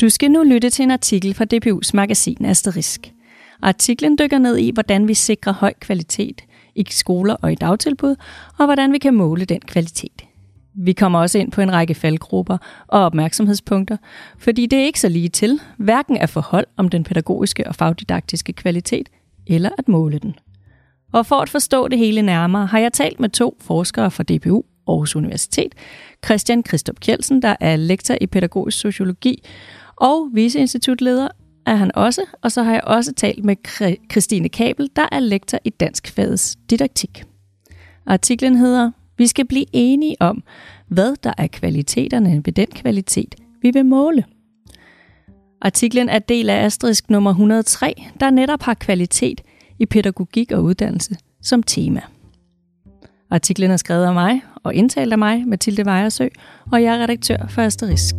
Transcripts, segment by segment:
Du skal nu lytte til en artikel fra DPU's magasin Asterisk. Artiklen dykker ned i, hvordan vi sikrer høj kvalitet i skoler og i dagtilbud, og hvordan vi kan måle den kvalitet. Vi kommer også ind på en række faldgrupper og opmærksomhedspunkter, fordi det er ikke så lige til, hverken at forhold om den pædagogiske og fagdidaktiske kvalitet, eller at måle den. Og for at forstå det hele nærmere, har jeg talt med to forskere fra DPU Aarhus Universitet, Christian Christop Kjelsen, der er lektor i pædagogisk sociologi og viceinstitutleder er han også, og så har jeg også talt med Christine Kabel, der er lektor i dansk fagets didaktik. Artiklen hedder Vi skal blive enige om, hvad der er kvaliteterne ved den kvalitet, vi vil måle. Artiklen er del af asterisk nummer 103, der netop har kvalitet i pædagogik og uddannelse som tema. Artiklen er skrevet af mig og indtalt af mig, Mathilde Vejersø, og jeg er redaktør for Asterisk.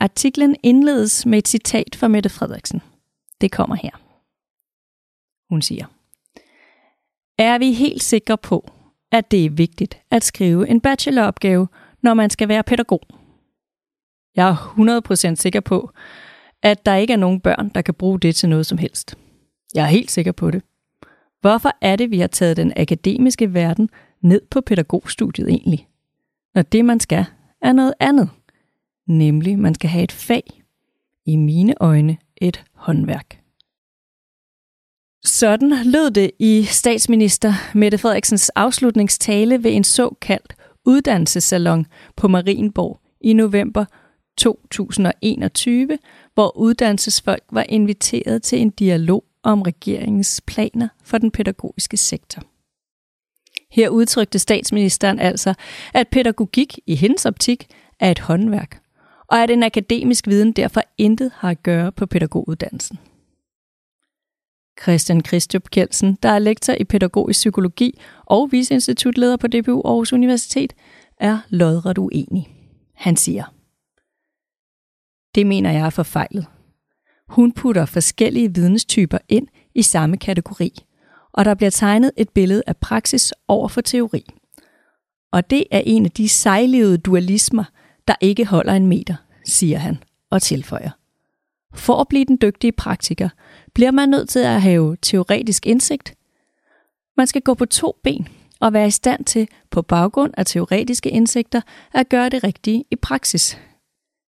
Artiklen indledes med et citat fra Mette Frederiksen. Det kommer her. Hun siger, Er vi helt sikre på, at det er vigtigt at skrive en bacheloropgave, når man skal være pædagog? Jeg er 100% sikker på, at der ikke er nogen børn, der kan bruge det til noget som helst. Jeg er helt sikker på det. Hvorfor er det, vi har taget den akademiske verden ned på pædagogstudiet egentlig? Når det, man skal, er noget andet. Nemlig, man skal have et fag. I mine øjne et håndværk. Sådan lød det i statsminister Mette Frederiksens afslutningstale ved en såkaldt uddannelsessalon på Marienborg i november 2021, hvor uddannelsesfolk var inviteret til en dialog om regeringens planer for den pædagogiske sektor. Her udtrykte statsministeren altså, at pædagogik i hendes optik er et håndværk, og at en akademisk viden derfor intet har at gøre på pædagoguddannelsen. Christian Kristjup Kjeldsen, der er lektor i pædagogisk psykologi og viceinstitutleder på DBU Aarhus Universitet, er lodret uenig. Han siger, det mener jeg er forfejlet. Hun putter forskellige videnstyper ind i samme kategori, og der bliver tegnet et billede af praksis over for teori. Og det er en af de sejlivede dualismer, der ikke holder en meter, siger han og tilføjer. For at blive den dygtige praktiker, bliver man nødt til at have teoretisk indsigt. Man skal gå på to ben og være i stand til, på baggrund af teoretiske indsigter, at gøre det rigtige i praksis.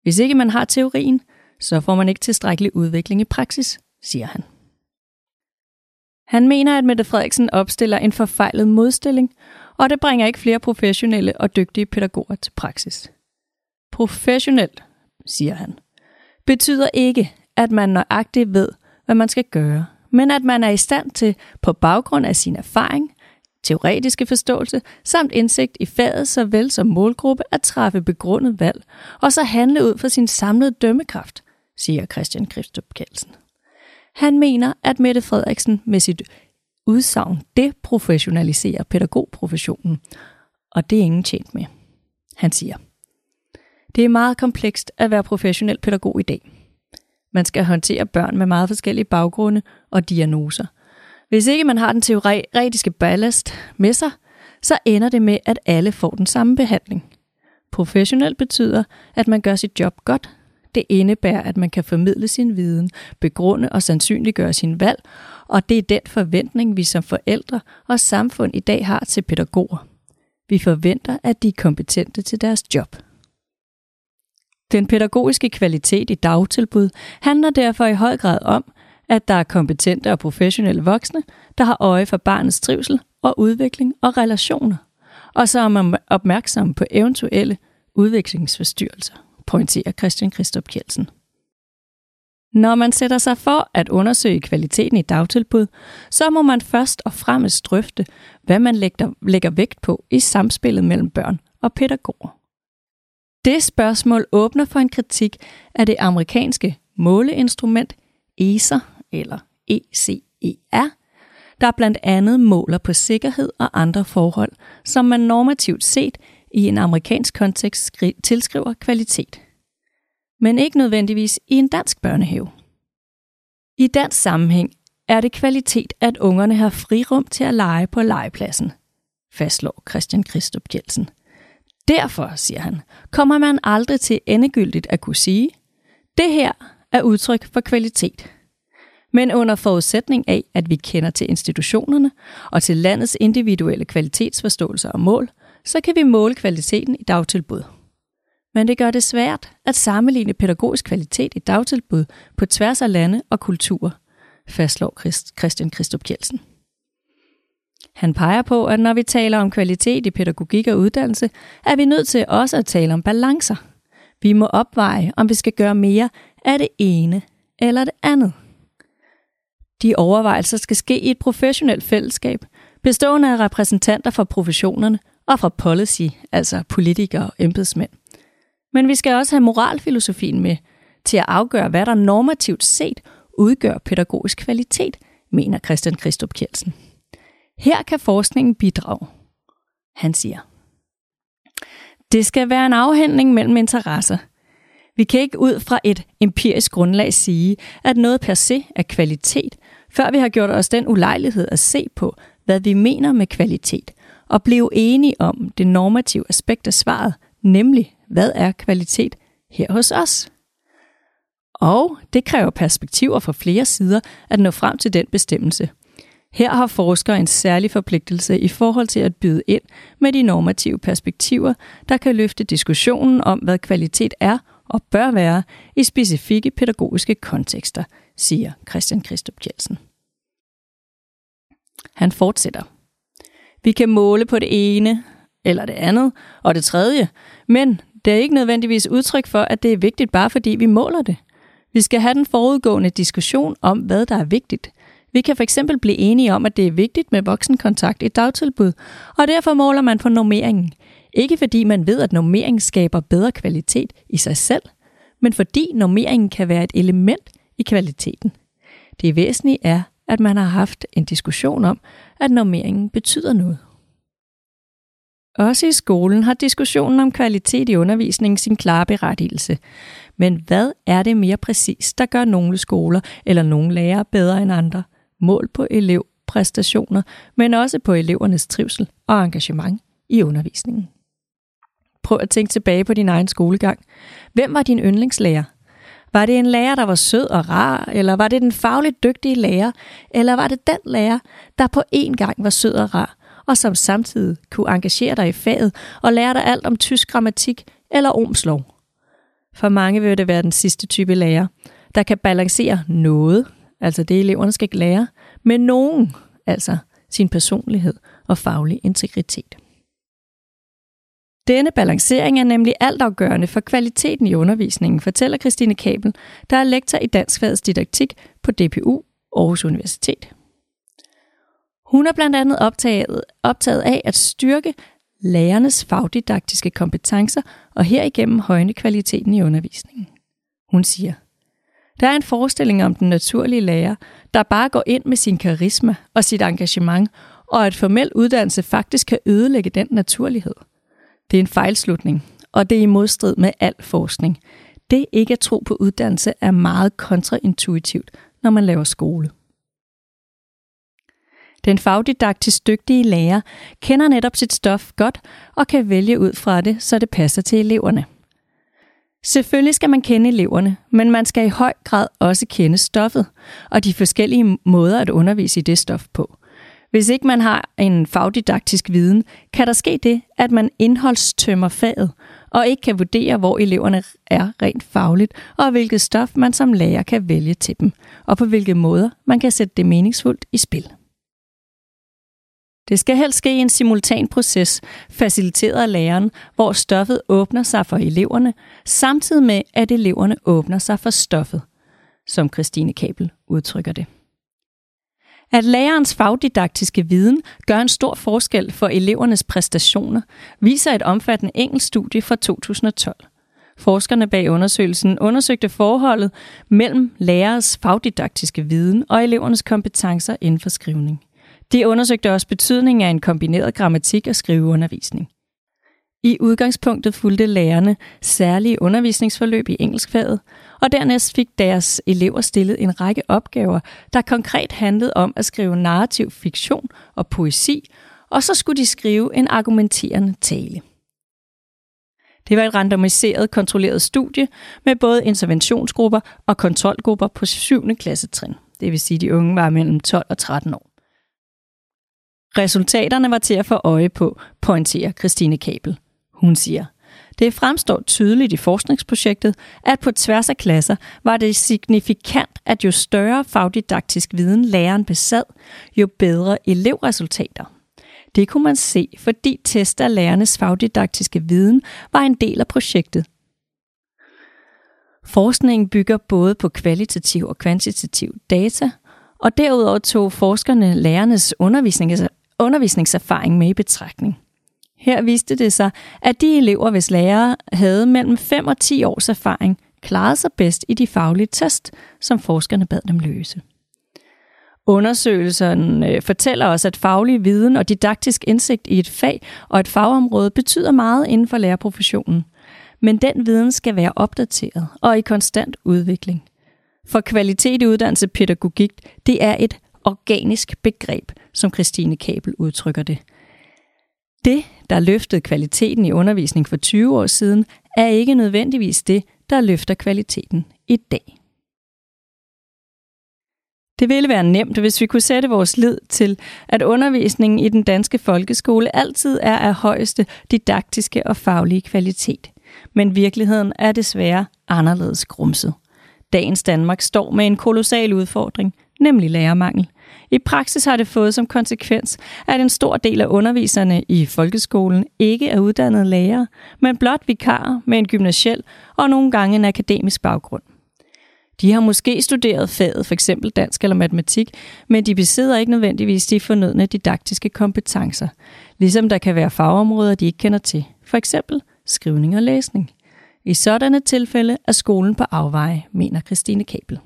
Hvis ikke man har teorien, så får man ikke tilstrækkelig udvikling i praksis, siger han. Han mener, at Mette Frederiksen opstiller en forfejlet modstilling, og det bringer ikke flere professionelle og dygtige pædagoger til praksis. Professionelt, siger han, betyder ikke, at man nøjagtigt ved, hvad man skal gøre, men at man er i stand til, på baggrund af sin erfaring, teoretiske forståelse samt indsigt i faget såvel som målgruppe at træffe begrundet valg, og så handle ud fra sin samlede dømmekraft, siger Christian Kristrup Kelsen. Han mener, at Mette Frederiksen med sit udsagn deprofessionaliserer pædagogprofessionen, og det er ingen tjent med. Han siger, det er meget komplekst at være professionel pædagog i dag. Man skal håndtere børn med meget forskellige baggrunde og diagnoser – hvis ikke man har den teoretiske ballast med sig, så ender det med, at alle får den samme behandling. Professionel betyder, at man gør sit job godt. Det indebærer, at man kan formidle sin viden, begrunde og sandsynliggøre sin valg, og det er den forventning, vi som forældre og samfund i dag har til pædagoger. Vi forventer, at de er kompetente til deres job. Den pædagogiske kvalitet i dagtilbud handler derfor i høj grad om, at der er kompetente og professionelle voksne, der har øje for barnets trivsel og udvikling og relationer, og så er man opmærksom på eventuelle udviklingsforstyrrelser, pointerer Christian Kristof Kjeldsen. Når man sætter sig for at undersøge kvaliteten i dagtilbud, så må man først og fremmest drøfte, hvad man lægger, lægger vægt på i samspillet mellem børn og pædagoger. Det spørgsmål åbner for en kritik af det amerikanske måleinstrument ESER eller ECER, der blandt andet måler på sikkerhed og andre forhold, som man normativt set i en amerikansk kontekst tilskriver kvalitet. Men ikke nødvendigvis i en dansk børnehave. I dansk sammenhæng er det kvalitet, at ungerne har frirum til at lege på legepladsen, fastslår Christian Christop Jensen. Derfor, siger han, kommer man aldrig til endegyldigt at kunne sige, det her er udtryk for kvalitet. Men under forudsætning af, at vi kender til institutionerne og til landets individuelle kvalitetsforståelser og mål, så kan vi måle kvaliteten i dagtilbud. Men det gør det svært at sammenligne pædagogisk kvalitet i dagtilbud på tværs af lande og kulturer, fastslår Christian Christop Kjelsen. Han peger på, at når vi taler om kvalitet i pædagogik og uddannelse, er vi nødt til også at tale om balancer. Vi må opveje, om vi skal gøre mere af det ene eller det andet. De overvejelser skal ske i et professionelt fællesskab, bestående af repræsentanter fra professionerne og fra policy, altså politikere og embedsmænd. Men vi skal også have moralfilosofien med til at afgøre, hvad der normativt set udgør pædagogisk kvalitet, mener Christian Christop Kjeldsen. Her kan forskningen bidrage. Han siger, det skal være en afhandling mellem interesser. Vi kan ikke ud fra et empirisk grundlag sige, at noget per se er kvalitet, før vi har gjort os den ulejlighed at se på, hvad vi mener med kvalitet, og blive enige om det normative aspekt af svaret, nemlig hvad er kvalitet her hos os? Og det kræver perspektiver fra flere sider at nå frem til den bestemmelse. Her har forskere en særlig forpligtelse i forhold til at byde ind med de normative perspektiver, der kan løfte diskussionen om, hvad kvalitet er og bør være i specifikke pædagogiske kontekster, siger Christian Christop Jensen. Han fortsætter. Vi kan måle på det ene, eller det andet, og det tredje, men det er ikke nødvendigvis udtryk for, at det er vigtigt bare fordi vi måler det. Vi skal have den forudgående diskussion om, hvad der er vigtigt. Vi kan fx blive enige om, at det er vigtigt med voksenkontakt i dagtilbud, og derfor måler man på normeringen. Ikke fordi man ved, at normering skaber bedre kvalitet i sig selv, men fordi normeringen kan være et element i kvaliteten. Det væsentlige er, at man har haft en diskussion om, at normeringen betyder noget. Også i skolen har diskussionen om kvalitet i undervisningen sin klare berettigelse. Men hvad er det mere præcis, der gør nogle skoler eller nogle lærere bedre end andre? Mål på elevpræstationer, men også på elevernes trivsel og engagement i undervisningen. Prøv at tænke tilbage på din egen skolegang. Hvem var din yndlingslærer? Var det en lærer, der var sød og rar, eller var det den fagligt dygtige lærer, eller var det den lærer, der på én gang var sød og rar, og som samtidig kunne engagere dig i faget og lære dig alt om tysk grammatik eller omslov? For mange vil det være den sidste type lærer, der kan balancere noget, altså det eleverne skal lære, med nogen, altså sin personlighed og faglig integritet. Denne balancering er nemlig altafgørende for kvaliteten i undervisningen, fortæller Christine Kabel, der er lektor i danskfagets didaktik på DPU Aarhus Universitet. Hun er blandt andet optaget, optaget af at styrke lærernes fagdidaktiske kompetencer og herigennem højne kvaliteten i undervisningen. Hun siger, der er en forestilling om den naturlige lærer, der bare går ind med sin karisma og sit engagement, og at formel uddannelse faktisk kan ødelægge den naturlighed. Det er en fejlslutning, og det er i modstrid med al forskning. Det ikke at tro på uddannelse er meget kontraintuitivt, når man laver skole. Den fagdidaktisk dygtige lærer kender netop sit stof godt og kan vælge ud fra det, så det passer til eleverne. Selvfølgelig skal man kende eleverne, men man skal i høj grad også kende stoffet og de forskellige måder at undervise i det stof på. Hvis ikke man har en fagdidaktisk viden, kan der ske det, at man indholdstømmer faget og ikke kan vurdere, hvor eleverne er rent fagligt, og hvilket stof man som lærer kan vælge til dem, og på hvilke måder man kan sætte det meningsfuldt i spil. Det skal helst ske i en simultan proces, faciliteret af læreren, hvor stoffet åbner sig for eleverne, samtidig med, at eleverne åbner sig for stoffet, som Christine Kabel udtrykker det. At lærerens fagdidaktiske viden gør en stor forskel for elevernes præstationer, viser et omfattende engelsk studie fra 2012. Forskerne bag undersøgelsen undersøgte forholdet mellem lærers fagdidaktiske viden og elevernes kompetencer inden for skrivning. De undersøgte også betydningen af en kombineret grammatik og skriveundervisning. I udgangspunktet fulgte lærerne særlige undervisningsforløb i engelskfaget, og dernæst fik deres elever stillet en række opgaver, der konkret handlede om at skrive narrativ fiktion og poesi, og så skulle de skrive en argumenterende tale. Det var et randomiseret, kontrolleret studie med både interventionsgrupper og kontrolgrupper på 7. klassetrin. Det vil sige, at de unge var mellem 12 og 13 år. Resultaterne var til at få øje på, pointerer Christine Kabel. Hun siger, det fremstår tydeligt i forskningsprojektet, at på tværs af klasser var det signifikant, at jo større fagdidaktisk viden læreren besad, jo bedre elevresultater. Det kunne man se, fordi test af lærernes fagdidaktiske viden var en del af projektet. Forskningen bygger både på kvalitativ og kvantitativ data, og derudover tog forskerne lærernes undervisningserfaring med i betragtning. Her viste det sig, at de elever, hvis lærere havde mellem 5 og 10 års erfaring, klarede sig bedst i de faglige test, som forskerne bad dem løse. Undersøgelsen øh, fortæller os, at faglig viden og didaktisk indsigt i et fag og et fagområde betyder meget inden for lærerprofessionen. Men den viden skal være opdateret og i konstant udvikling. For kvalitet i uddannelse pædagogik, det er et organisk begreb, som Christine Kabel udtrykker det. Det, der løftede kvaliteten i undervisning for 20 år siden, er ikke nødvendigvis det, der løfter kvaliteten i dag. Det ville være nemt, hvis vi kunne sætte vores lid til, at undervisningen i den danske folkeskole altid er af højeste didaktiske og faglige kvalitet. Men virkeligheden er desværre anderledes grumset. Dagens Danmark står med en kolossal udfordring, nemlig lærermangel. I praksis har det fået som konsekvens, at en stor del af underviserne i folkeskolen ikke er uddannede lærere, men blot vikarer med en gymnasiel og nogle gange en akademisk baggrund. De har måske studeret faget, f.eks. dansk eller matematik, men de besidder ikke nødvendigvis de fornødne didaktiske kompetencer, ligesom der kan være fagområder, de ikke kender til, f.eks. skrivning og læsning. I sådanne tilfælde er skolen på afveje, mener Christine Kabel.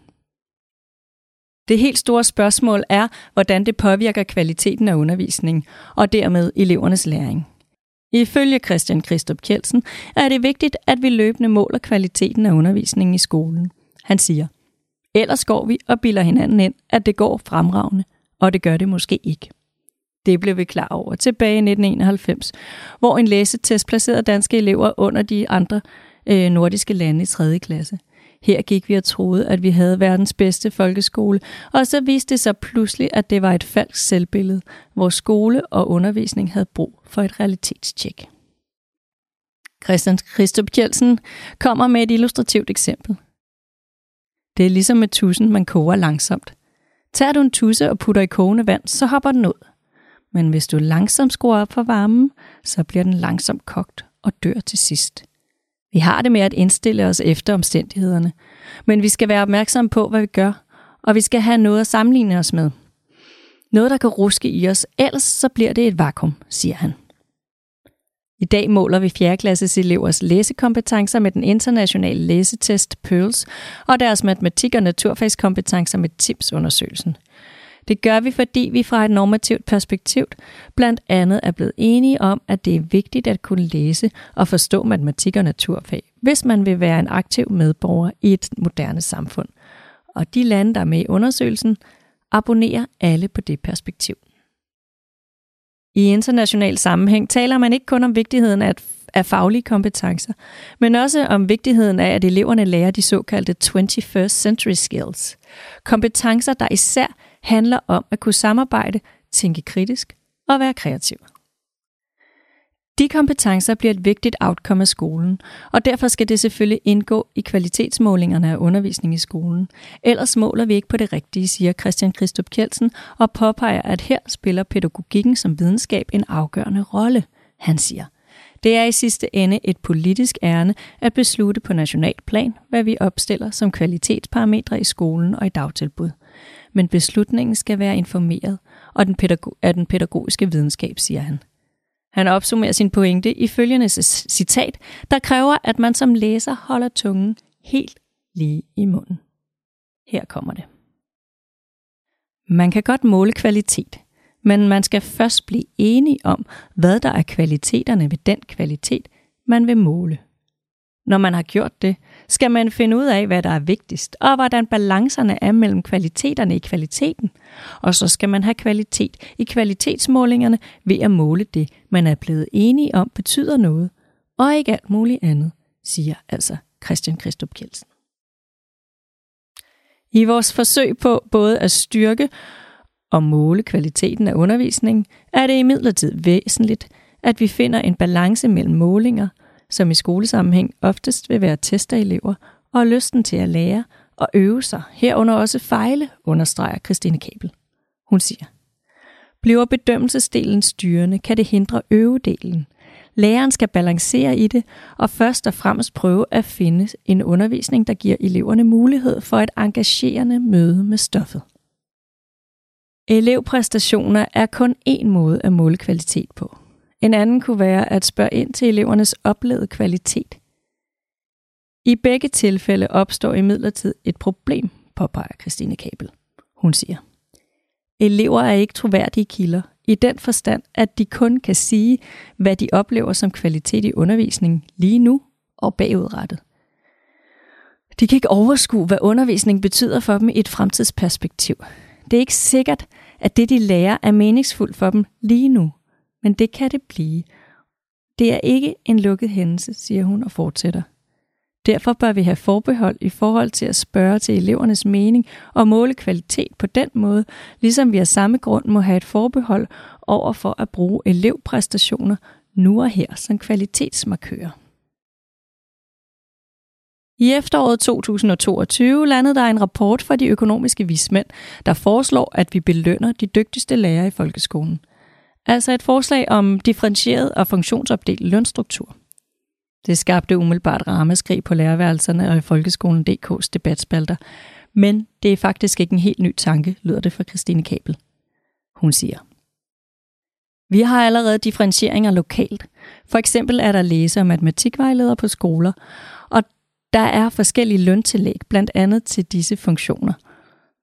Det helt store spørgsmål er, hvordan det påvirker kvaliteten af undervisningen og dermed elevernes læring. Ifølge Christian Christop Kjeldsen er det vigtigt, at vi løbende måler kvaliteten af undervisningen i skolen. Han siger, ellers går vi og bilder hinanden ind, at det går fremragende, og det gør det måske ikke. Det blev vi klar over tilbage i 1991, hvor en læsetest placerede danske elever under de andre øh, nordiske lande i 3. klasse – her gik vi og troede, at vi havde verdens bedste folkeskole, og så viste det sig pludselig, at det var et falsk selvbillede, Vores skole og undervisning havde brug for et realitetstjek. Christian Christop Kjeldsen kommer med et illustrativt eksempel. Det er ligesom med tusen, man koger langsomt. Tager du en tusse og putter i kogende vand, så hopper den ud. Men hvis du langsomt skruer op for varmen, så bliver den langsomt kogt og dør til sidst. Vi har det med at indstille os efter omstændighederne, men vi skal være opmærksomme på, hvad vi gør, og vi skal have noget at sammenligne os med. Noget, der kan ruske i os, ellers så bliver det et vakuum, siger han. I dag måler vi 4. klasses elevers læsekompetencer med den internationale læsetest PEARLS og deres matematik- og naturfagskompetencer med TIPS-undersøgelsen – det gør vi, fordi vi fra et normativt perspektiv blandt andet er blevet enige om, at det er vigtigt at kunne læse og forstå matematik og naturfag, hvis man vil være en aktiv medborger i et moderne samfund. Og de lande, der er med i undersøgelsen, abonnerer alle på det perspektiv. I international sammenhæng taler man ikke kun om vigtigheden af, af faglige kompetencer, men også om vigtigheden af, at eleverne lærer de såkaldte 21st century skills. Kompetencer, der især handler om at kunne samarbejde, tænke kritisk og være kreativ. De kompetencer bliver et vigtigt outcome af skolen, og derfor skal det selvfølgelig indgå i kvalitetsmålingerne af undervisning i skolen. Ellers måler vi ikke på det rigtige, siger Christian Christop Kjeldsen, og påpeger, at her spiller pædagogikken som videnskab en afgørende rolle. Han siger, det er i sidste ende et politisk ærne at beslutte på national plan, hvad vi opstiller som kvalitetsparametre i skolen og i dagtilbud men beslutningen skal være informeret og den pædago- af den pædagogiske videnskab, siger han. Han opsummerer sin pointe i følgende citat, der kræver, at man som læser holder tungen helt lige i munden. Her kommer det. Man kan godt måle kvalitet, Men man skal først blive enige om, hvad der er kvaliteterne ved den kvalitet, man vil måle. Når man har gjort det, skal man finde ud af, hvad der er vigtigst, og hvordan balancerne er mellem kvaliteterne i kvaliteten. Og så skal man have kvalitet i kvalitetsmålingerne ved at måle det, man er blevet enige om betyder noget, og ikke alt muligt andet, siger altså Christian Christop Kjeldsen. I vores forsøg på både at styrke og måle kvaliteten af undervisningen, er det imidlertid væsentligt, at vi finder en balance mellem målinger, som i skolesammenhæng oftest vil være tester elever, og lysten til at lære og øve sig, herunder også fejle, understreger Christine Kabel. Hun siger, Bliver bedømmelsesdelen styrende, kan det hindre øvedelen. Læreren skal balancere i det, og først og fremmest prøve at finde en undervisning, der giver eleverne mulighed for et engagerende møde med stoffet. Elevpræstationer er kun én måde at måle kvalitet på. En anden kunne være at spørge ind til elevernes oplevede kvalitet. I begge tilfælde opstår imidlertid et problem, påpeger Christine Kabel. Hun siger, Elever er ikke troværdige kilder, i den forstand, at de kun kan sige, hvad de oplever som kvalitet i undervisningen lige nu og bagudrettet. De kan ikke overskue, hvad undervisning betyder for dem i et fremtidsperspektiv. Det er ikke sikkert, at det, de lærer, er meningsfuldt for dem lige nu, men det kan det blive. Det er ikke en lukket hændelse, siger hun og fortsætter. Derfor bør vi have forbehold i forhold til at spørge til elevernes mening og måle kvalitet på den måde, ligesom vi af samme grund må have et forbehold over for at bruge elevpræstationer nu og her som kvalitetsmarkører. I efteråret 2022 landede der en rapport fra de økonomiske vismænd, der foreslår, at vi belønner de dygtigste lærere i folkeskolen. Altså et forslag om differentieret og funktionsopdelt lønstruktur. Det skabte umiddelbart ramaskrig på lærerværelserne og i folkeskolen DK's debatspalter. Men det er faktisk ikke en helt ny tanke, lyder det fra Christine Kabel. Hun siger, vi har allerede differentieringer lokalt. For eksempel er der læse- og matematikvejledere på skoler, og der er forskellige løntillæg, blandt andet til disse funktioner –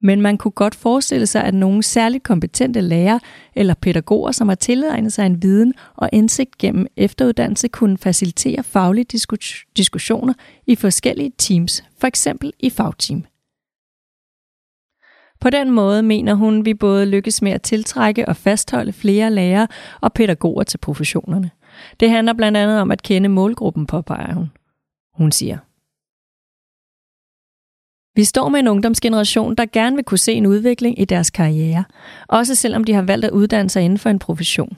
men man kunne godt forestille sig, at nogle særligt kompetente lærere eller pædagoger, som har tilegnet sig en viden og indsigt gennem efteruddannelse, kunne facilitere faglige diskussioner i forskellige teams, for eksempel i fagteam. På den måde mener hun, vi både lykkes med at tiltrække og fastholde flere lærere og pædagoger til professionerne. Det handler blandt andet om at kende målgruppen, påpeger hun. Hun siger, vi står med en ungdomsgeneration, der gerne vil kunne se en udvikling i deres karriere, også selvom de har valgt at uddanne sig inden for en profession.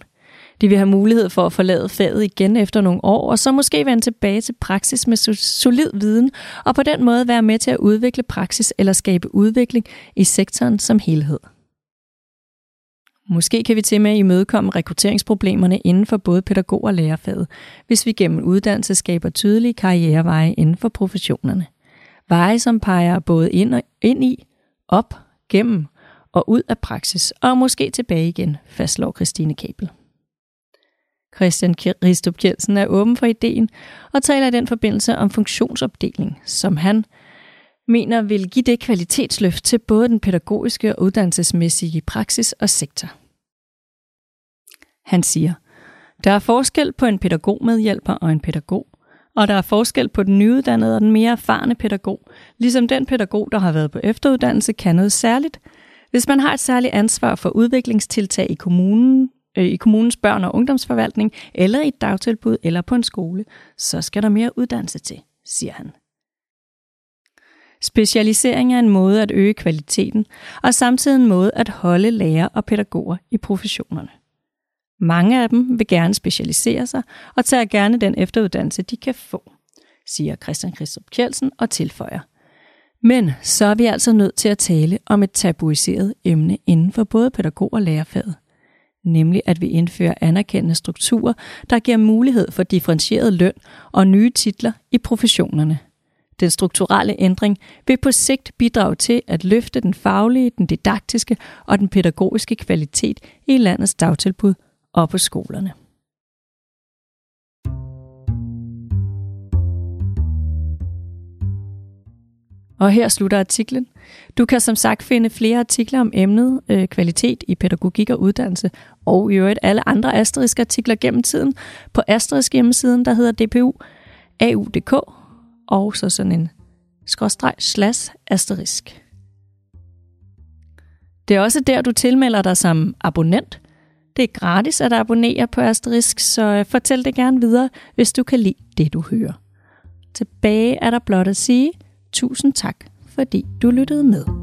De vil have mulighed for at forlade faget igen efter nogle år, og så måske vende tilbage til praksis med solid viden, og på den måde være med til at udvikle praksis eller skabe udvikling i sektoren som helhed. Måske kan vi til med at imødekomme rekrutteringsproblemerne inden for både pædagog- og lærerfaget, hvis vi gennem uddannelse skaber tydelige karriereveje inden for professionerne. Veje, som peger både ind, og, ind i, op, gennem og ud af praksis, og måske tilbage igen, fastslår Christine Kabel. Christian Ristrup Kjeldsen er åben for ideen og taler i den forbindelse om funktionsopdeling, som han mener vil give det kvalitetsløft til både den pædagogiske og uddannelsesmæssige praksis og sektor. Han siger, der er forskel på en pædagogmedhjælper og en pædagog, og der er forskel på den nyuddannede og den mere erfarne pædagog, ligesom den pædagog, der har været på efteruddannelse, kan noget særligt. Hvis man har et særligt ansvar for udviklingstiltag i kommunen, øh, i kommunens børn- og ungdomsforvaltning, eller i et dagtilbud, eller på en skole, så skal der mere uddannelse til, siger han. Specialisering er en måde at øge kvaliteten, og samtidig en måde at holde lærer og pædagoger i professionerne. Mange af dem vil gerne specialisere sig og tager gerne den efteruddannelse, de kan få, siger Christian Christoph Kjeldsen og tilføjer. Men så er vi altså nødt til at tale om et tabuiseret emne inden for både pædagog- og lærerfaget. Nemlig at vi indfører anerkendende strukturer, der giver mulighed for differentieret løn og nye titler i professionerne. Den strukturelle ændring vil på sigt bidrage til at løfte den faglige, den didaktiske og den pædagogiske kvalitet i landets dagtilbud og på skolerne. Og her slutter artiklen. Du kan som sagt finde flere artikler om emnet øh, kvalitet i pædagogik og uddannelse, og i øvrigt alle andre asterisk artikler gennem tiden på Asterisk hjemmesiden, der hedder DPU AU.dk, og så sådan en skråstreg slash asterisk. Det er også der, du tilmelder dig som abonnent. Det er gratis at abonnere på Asterisk, så øh, fortæl det gerne videre, hvis du kan lide det, du hører. Tilbage er der blot at sige tusind tak, fordi du lyttede med.